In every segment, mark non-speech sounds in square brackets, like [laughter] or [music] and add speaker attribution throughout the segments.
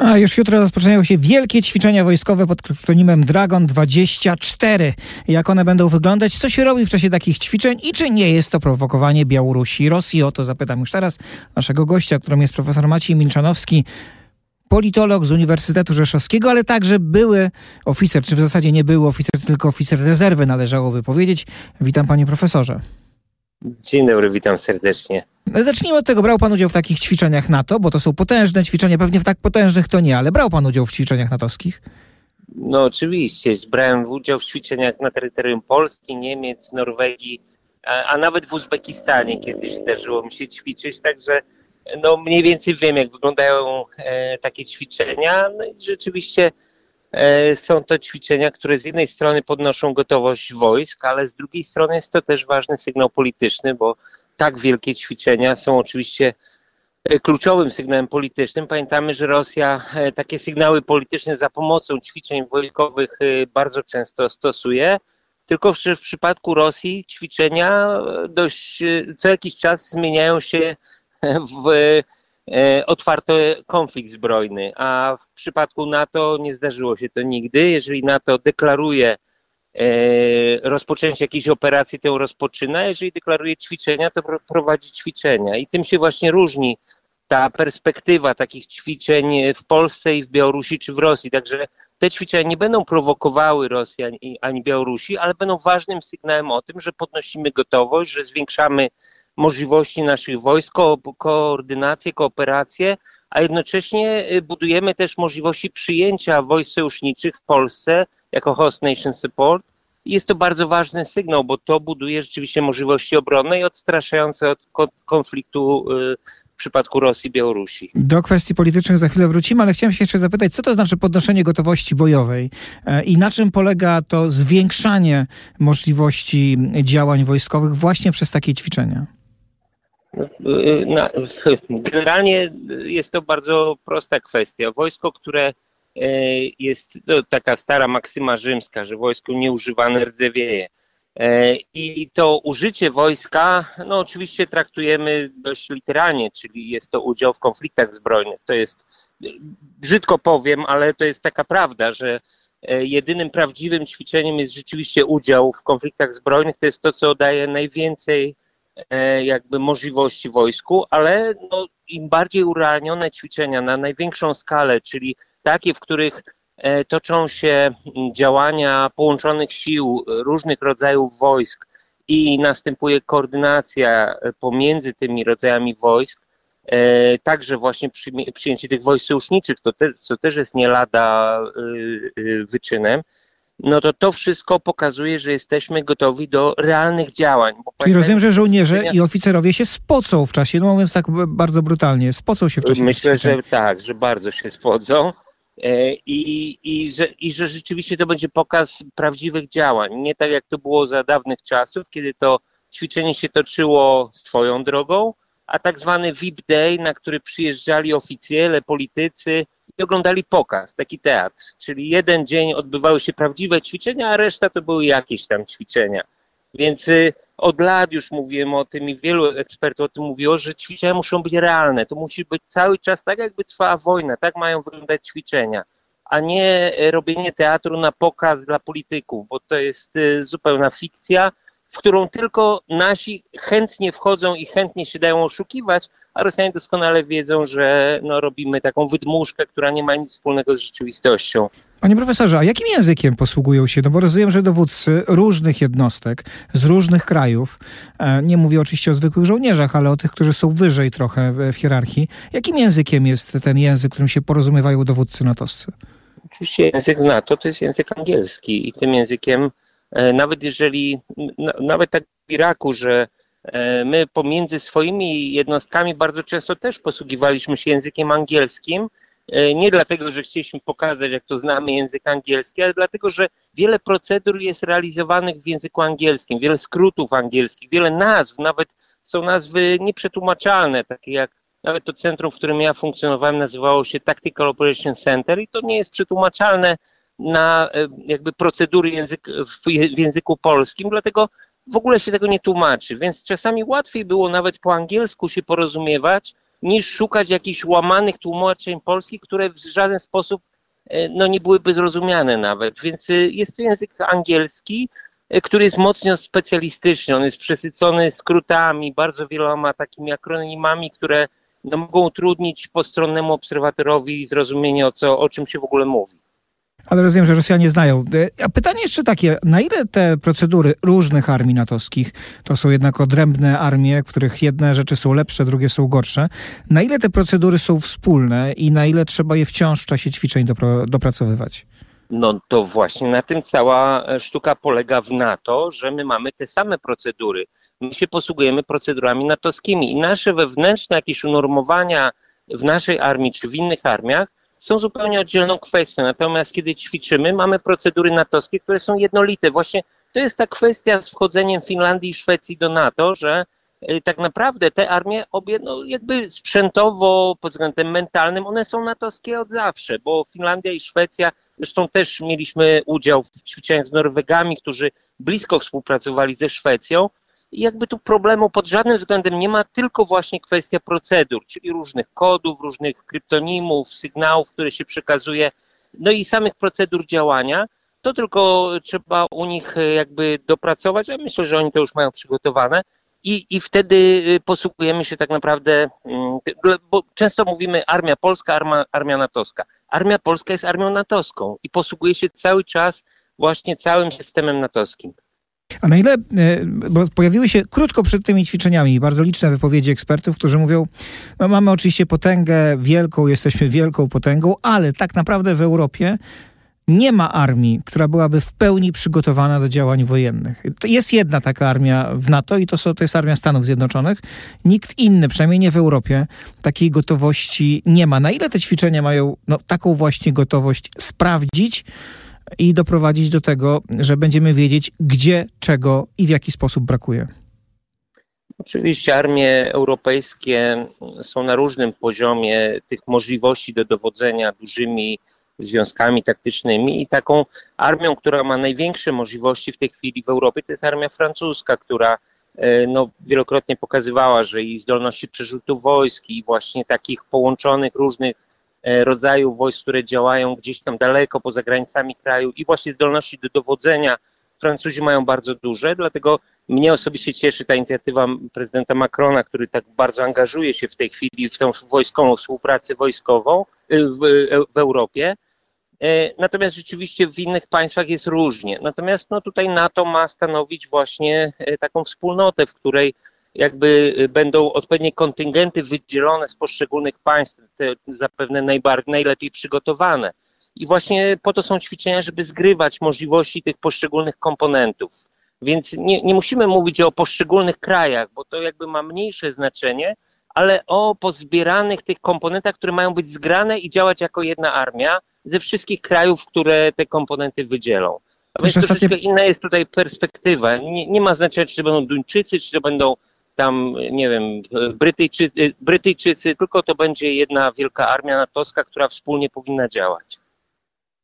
Speaker 1: A już jutro rozpoczynają się wielkie ćwiczenia wojskowe pod kryptonimem Dragon 24. Jak one będą wyglądać? Co się robi w czasie takich ćwiczeń i czy nie jest to prowokowanie Białorusi i Rosji? O to zapytam już teraz naszego gościa, którym jest profesor Maciej Milczanowski, politolog z Uniwersytetu Rzeszowskiego, ale także były oficer, czy w zasadzie nie był oficer, tylko oficer rezerwy należałoby powiedzieć. Witam panie profesorze.
Speaker 2: Dzień dobry, witam serdecznie.
Speaker 1: Zacznijmy od tego. Brał pan udział w takich ćwiczeniach NATO, bo to są potężne ćwiczenia, pewnie w tak potężnych to nie, ale brał pan udział w ćwiczeniach natowskich?
Speaker 2: No oczywiście, brałem udział w ćwiczeniach na terytorium Polski, Niemiec, Norwegii, a, a nawet w Uzbekistanie kiedyś zdarzyło mi się ćwiczyć, także no mniej więcej wiem, jak wyglądają e, takie ćwiczenia. No i rzeczywiście są to ćwiczenia, które z jednej strony podnoszą gotowość wojsk, ale z drugiej strony jest to też ważny sygnał polityczny, bo tak wielkie ćwiczenia są oczywiście e, kluczowym sygnałem politycznym. Pamiętamy, że Rosja e, takie sygnały polityczne za pomocą ćwiczeń wojskowych e, bardzo często stosuje. Tylko w przypadku Rosji ćwiczenia dość co jakiś czas zmieniają się w otwarty konflikt zbrojny, a w przypadku NATO nie zdarzyło się to nigdy. Jeżeli NATO deklaruje E, rozpoczęcie jakiejś operacji tę rozpoczyna, jeżeli deklaruje ćwiczenia, to prowadzi ćwiczenia. I tym się właśnie różni ta perspektywa takich ćwiczeń w Polsce i w Białorusi czy w Rosji. Także te ćwiczenia nie będą prowokowały Rosji ani, ani Białorusi, ale będą ważnym sygnałem o tym, że podnosimy gotowość, że zwiększamy możliwości naszych wojsk, ko koordynację, kooperację, a jednocześnie y, budujemy też możliwości przyjęcia wojsk sojuszniczych w Polsce jako host nation support. Jest to bardzo ważny sygnał, bo to buduje rzeczywiście możliwości obronne i odstraszające od konfliktu y, w przypadku Rosji i Białorusi.
Speaker 1: Do kwestii politycznych za chwilę wrócimy, ale chciałem się jeszcze zapytać, co to znaczy podnoszenie gotowości bojowej e, i na czym polega to zwiększanie możliwości działań wojskowych właśnie przez takie ćwiczenia?
Speaker 2: Generalnie jest to bardzo prosta kwestia. Wojsko, które E, jest to taka stara maksyma rzymska, że wojsko nieużywane rdzewieje. E, I to użycie wojska, no oczywiście traktujemy dość literalnie, czyli jest to udział w konfliktach zbrojnych. To jest, brzydko powiem, ale to jest taka prawda, że e, jedynym prawdziwym ćwiczeniem jest rzeczywiście udział w konfliktach zbrojnych. To jest to, co daje najwięcej jakby możliwości wojsku, ale no, im bardziej urealnione ćwiczenia na największą skalę, czyli takie, w których e, toczą się działania połączonych sił różnych rodzajów wojsk i następuje koordynacja pomiędzy tymi rodzajami wojsk, e, także właśnie przyjęcie tych wojsk sojuszniczych, to te, co też jest nie lada e, wyczynem, no to to wszystko pokazuje, że jesteśmy gotowi do realnych działań.
Speaker 1: Czyli rozumiem, że żołnierze i oficerowie się spocą w czasie, no mówiąc tak bardzo brutalnie, spocą się w czasie
Speaker 2: Myślę, że tak, że bardzo się spodzą. E, I, i, że, I że rzeczywiście to będzie pokaz prawdziwych działań. Nie tak jak to było za dawnych czasów, kiedy to ćwiczenie się toczyło swoją drogą, a tak zwany VIP Day, na który przyjeżdżali oficjele, politycy oglądali pokaz, taki teatr. Czyli jeden dzień odbywały się prawdziwe ćwiczenia, a reszta to były jakieś tam ćwiczenia. Więc y, od lat już mówiłem o tym i wielu ekspertów o tym mówiło, że ćwiczenia muszą być realne. To musi być cały czas tak, jakby trwała wojna. Tak mają wyglądać ćwiczenia, a nie e, robienie teatru na pokaz dla polityków, bo to jest e, zupełna fikcja, w którą tylko nasi chętnie wchodzą i chętnie się dają oszukiwać, a Rosjanie doskonale wiedzą, że no, robimy taką wydmuszkę, która nie ma nic wspólnego z rzeczywistością.
Speaker 1: Panie profesorze, a jakim językiem posługują się? No bo rozumiem, że dowódcy różnych jednostek z różnych krajów, e, nie mówię oczywiście o zwykłych żołnierzach, ale o tych, którzy są wyżej trochę w, hierarchii. Jakim językiem jest ten język, którym się porozumiewają dowódcy natowscy?
Speaker 2: Oczywiście język NATO to jest język angielski i tym językiem, nawet jeżeli, nawet tak w Iraku, że e, my pomiędzy swoimi jednostkami bardzo często też posługiwaliśmy się językiem angielskim, E, nie dlatego, że chcieliśmy pokazać, jak to znamy język angielski, ale dlatego, że wiele procedur jest realizowanych w języku angielskim, wiele skrótów angielskich, wiele nazw, nawet są nazwy nieprzetłumaczalne, takie jak nawet to centrum, w którym ja funkcjonowałem, nazywało się Tactical Operation Center i to nie jest przetłumaczalne na e, jakby procedury język, w języku polskim, dlatego w ogóle się tego nie tłumaczy, więc czasami łatwiej było nawet po angielsku się porozumiewać, niż szukać jakichś łamanych tłumaczeń polskich, które w żaden sposób no, nie byłyby zrozumiane nawet. Więc jest to język angielski, który jest mocno specjalistyczny. On jest przesycony skrótami, bardzo wieloma takimi akronimami, które no, mogą utrudnić postronnemu obserwatorowi zrozumienie, o, co, o czym się w ogóle mówi.
Speaker 1: Ale rozumiem, że Rosjanie znają. A pytanie jeszcze takie, na ile te procedury różnych armii natowskich, to są jednak odrębne armie, w których jedne rzeczy są lepsze, drugie są gorsze, na ile te procedury są wspólne i na ile trzeba je wciąż w czasie ćwiczeń dopra dopracowywać?
Speaker 2: No to właśnie na tym cała e, sztuka polega w NATO, że my mamy te same procedury. My się posługujemy procedurami natowskimi i nasze wewnętrzne jakieś unormowania w naszej armii czy w innych armiach są zupełnie oddzielną kwestią. Natomiast kiedy ćwiczymy, mamy procedury natowskie, które są jednolite. Właśnie to jest ta kwestia z wchodzeniem Finlandii i Szwecji do NATO, że e, tak naprawdę te armie obie, no jakby sprzętowo, pod względem mentalnym, one są natowskie od zawsze, bo Finlandia i Szwecja Zresztą też mieliśmy udział w ćwiczeniach z Norwegami, którzy blisko współpracowali ze Szwecją. Jakby tu problemu pod żadnym względem nie ma, tylko właśnie kwestia procedur, czyli różnych kodów, różnych kryptonimów, sygnałów, które się przekazuje, no i samych procedur działania. To tylko trzeba u nich jakby dopracować, a myślę, że oni to już mają przygotowane i, i wtedy y, posługujemy się tak naprawdę, mm, bo często mówimy armia polska, armia, armia natowska. Armia polska jest armią natowską i posługuje się cały czas właśnie całym systemem natowskim.
Speaker 1: A na ile, y, bo pojawiły się krótko przed tymi ćwiczeniami bardzo liczne wypowiedzi ekspertów, którzy mówią, no mamy oczywiście potęgę wielką, jesteśmy wielką potęgą, ale tak naprawdę w Europie nie ma armii, która byłaby w pełni przygotowana do działań wojennych. Jest jedna taka armia w NATO i to, są, to jest armia Stanów Zjednoczonych. Nikt inny, przynajmniej nie w Europie, takiej gotowości nie ma. Na ile te ćwiczenia mają no, taką właśnie gotowość sprawdzić i doprowadzić do tego, że będziemy wiedzieć, gdzie, czego i w jaki sposób brakuje?
Speaker 2: Oczywiście armie europejskie są na różnym poziomie tych możliwości do dowodzenia dużymi związkami taktycznymi i taką armią, która ma największe możliwości w tej chwili w Europie, to jest armia francuska, która e, no, wielokrotnie pokazywała, że i zdolności przerzutu wojsk i właśnie takich połączonych różnych e, rodzajów wojsk, które działają gdzieś tam daleko poza granicami kraju i właśnie zdolności do dowodzenia Francuzi mają bardzo duże, dlatego mnie osobiście cieszy ta inicjatywa prezydenta Macrona, który tak bardzo angażuje się w tej chwili w tą wojskową współpracę wojskową y, w, w Europie. E, natomiast rzeczywiście w innych państwach jest różnie. Natomiast no, tutaj NATO ma stanowić właśnie e, taką wspólnotę, w której jakby e, będą odpowiednie kontyngenty wydzielone z poszczególnych państw, te zapewne najbardziej, najlepiej przygotowane. I właśnie po to są ćwiczenia, żeby zgrywać możliwości tych poszczególnych komponentów. Więc nie, nie musimy mówić o poszczególnych krajach, bo to jakby ma mniejsze znaczenie, ale o pozbieranych tych komponentach, które mają być zgrane i działać jako jedna armia ze wszystkich krajów, które te komponenty wydzielą. A więc ostatnie... troszeczkę inna jest tutaj perspektywa. Nie, nie ma znaczenia, czy to będą Duńczycy, czy to będą tam, nie wiem, Brytyjczycy, Brytyjczycy, tylko to będzie jedna wielka armia natowska, która wspólnie powinna działać.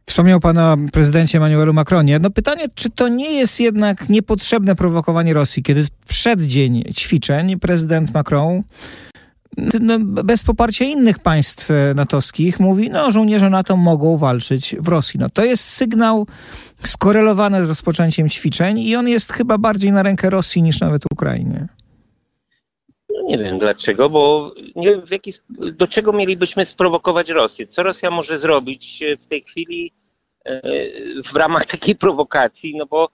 Speaker 1: Wspomniał pan o prezydencie Emmanuelu Macronie. No pytanie, czy to nie jest jednak niepotrzebne prowokowanie Rosji, kiedy przed dzień ćwiczeń prezydent Macron no, bez poparcia innych państw natowskich mówi, no żołnierze NATO mogą walczyć w Rosji. No, to jest sygnał skorelowany z rozpoczęciem ćwiczeń i on jest chyba bardziej na rękę Rosji niż nawet Ukrainie.
Speaker 2: Nie wiem dlaczego, bo nie wiem jaki, do czego mielibyśmy sprowokować Rosję. Co Rosja może zrobić w tej chwili e, w ramach [laughs] takiej prowokacji, no bo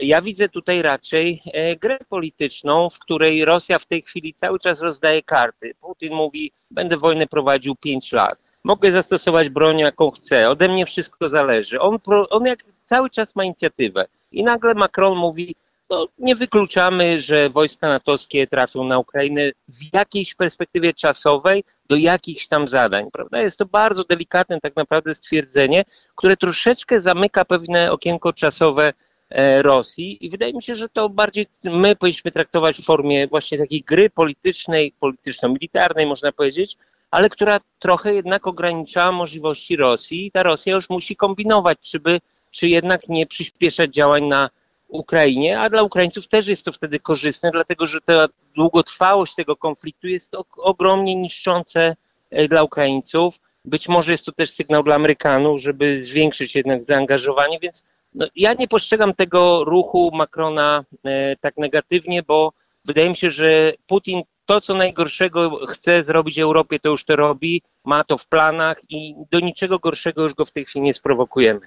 Speaker 2: ja widzę tutaj raczej e, grę polityczną, w której Rosja w tej chwili cały czas rozdaje karty. Putin mówi, będę wojnę prowadził 5 lat. Mogę zastosować broń, jaką chcę. Ode mnie wszystko zależy. On, on jak cały czas ma inicjatywę. I nagle Macron mówi, no, nie wykluczamy, że wojska natowskie trafią na Ukrainę w jakiejś perspektywie czasowej do jakichś tam zadań. Prawda? Jest to bardzo delikatne tak naprawdę stwierdzenie, które troszeczkę zamyka pewne okienko czasowe E, Rosji i wydaje mi się, że to bardziej my powinniśmy traktować w formie właśnie takiej gry politycznej, polityczno-militarnej można powiedzieć, ale która trochę jednak ogranicza możliwości Rosji i ta Rosja już musi kombinować, czy, by, czy jednak nie przyspieszać działań na Ukrainie, a dla Ukraińców też jest to wtedy korzystne, dlatego że ta długotrwałość tego konfliktu jest ogromnie niszczące e, dla Ukraińców. Być może jest to też sygnał dla Amerykanów, żeby zwiększyć jednak zaangażowanie, więc no, ja nie postrzegam tego ruchu Macrona e, tak negatywnie, bo wydaje mi się, że Putin to, co najgorszego chce zrobić Europie, to już to robi, ma to w planach i do niczego gorszego już go w tej chwili nie sprowokujemy.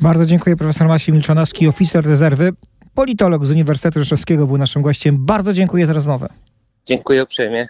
Speaker 1: Bardzo dziękuję profesor Maciej Milczanowski, oficer rezerwy, politolog z Uniwersytetu Rzeszowskiego był naszym gościem. Bardzo dziękuję za rozmowę.
Speaker 2: Dziękuję uprzejmie.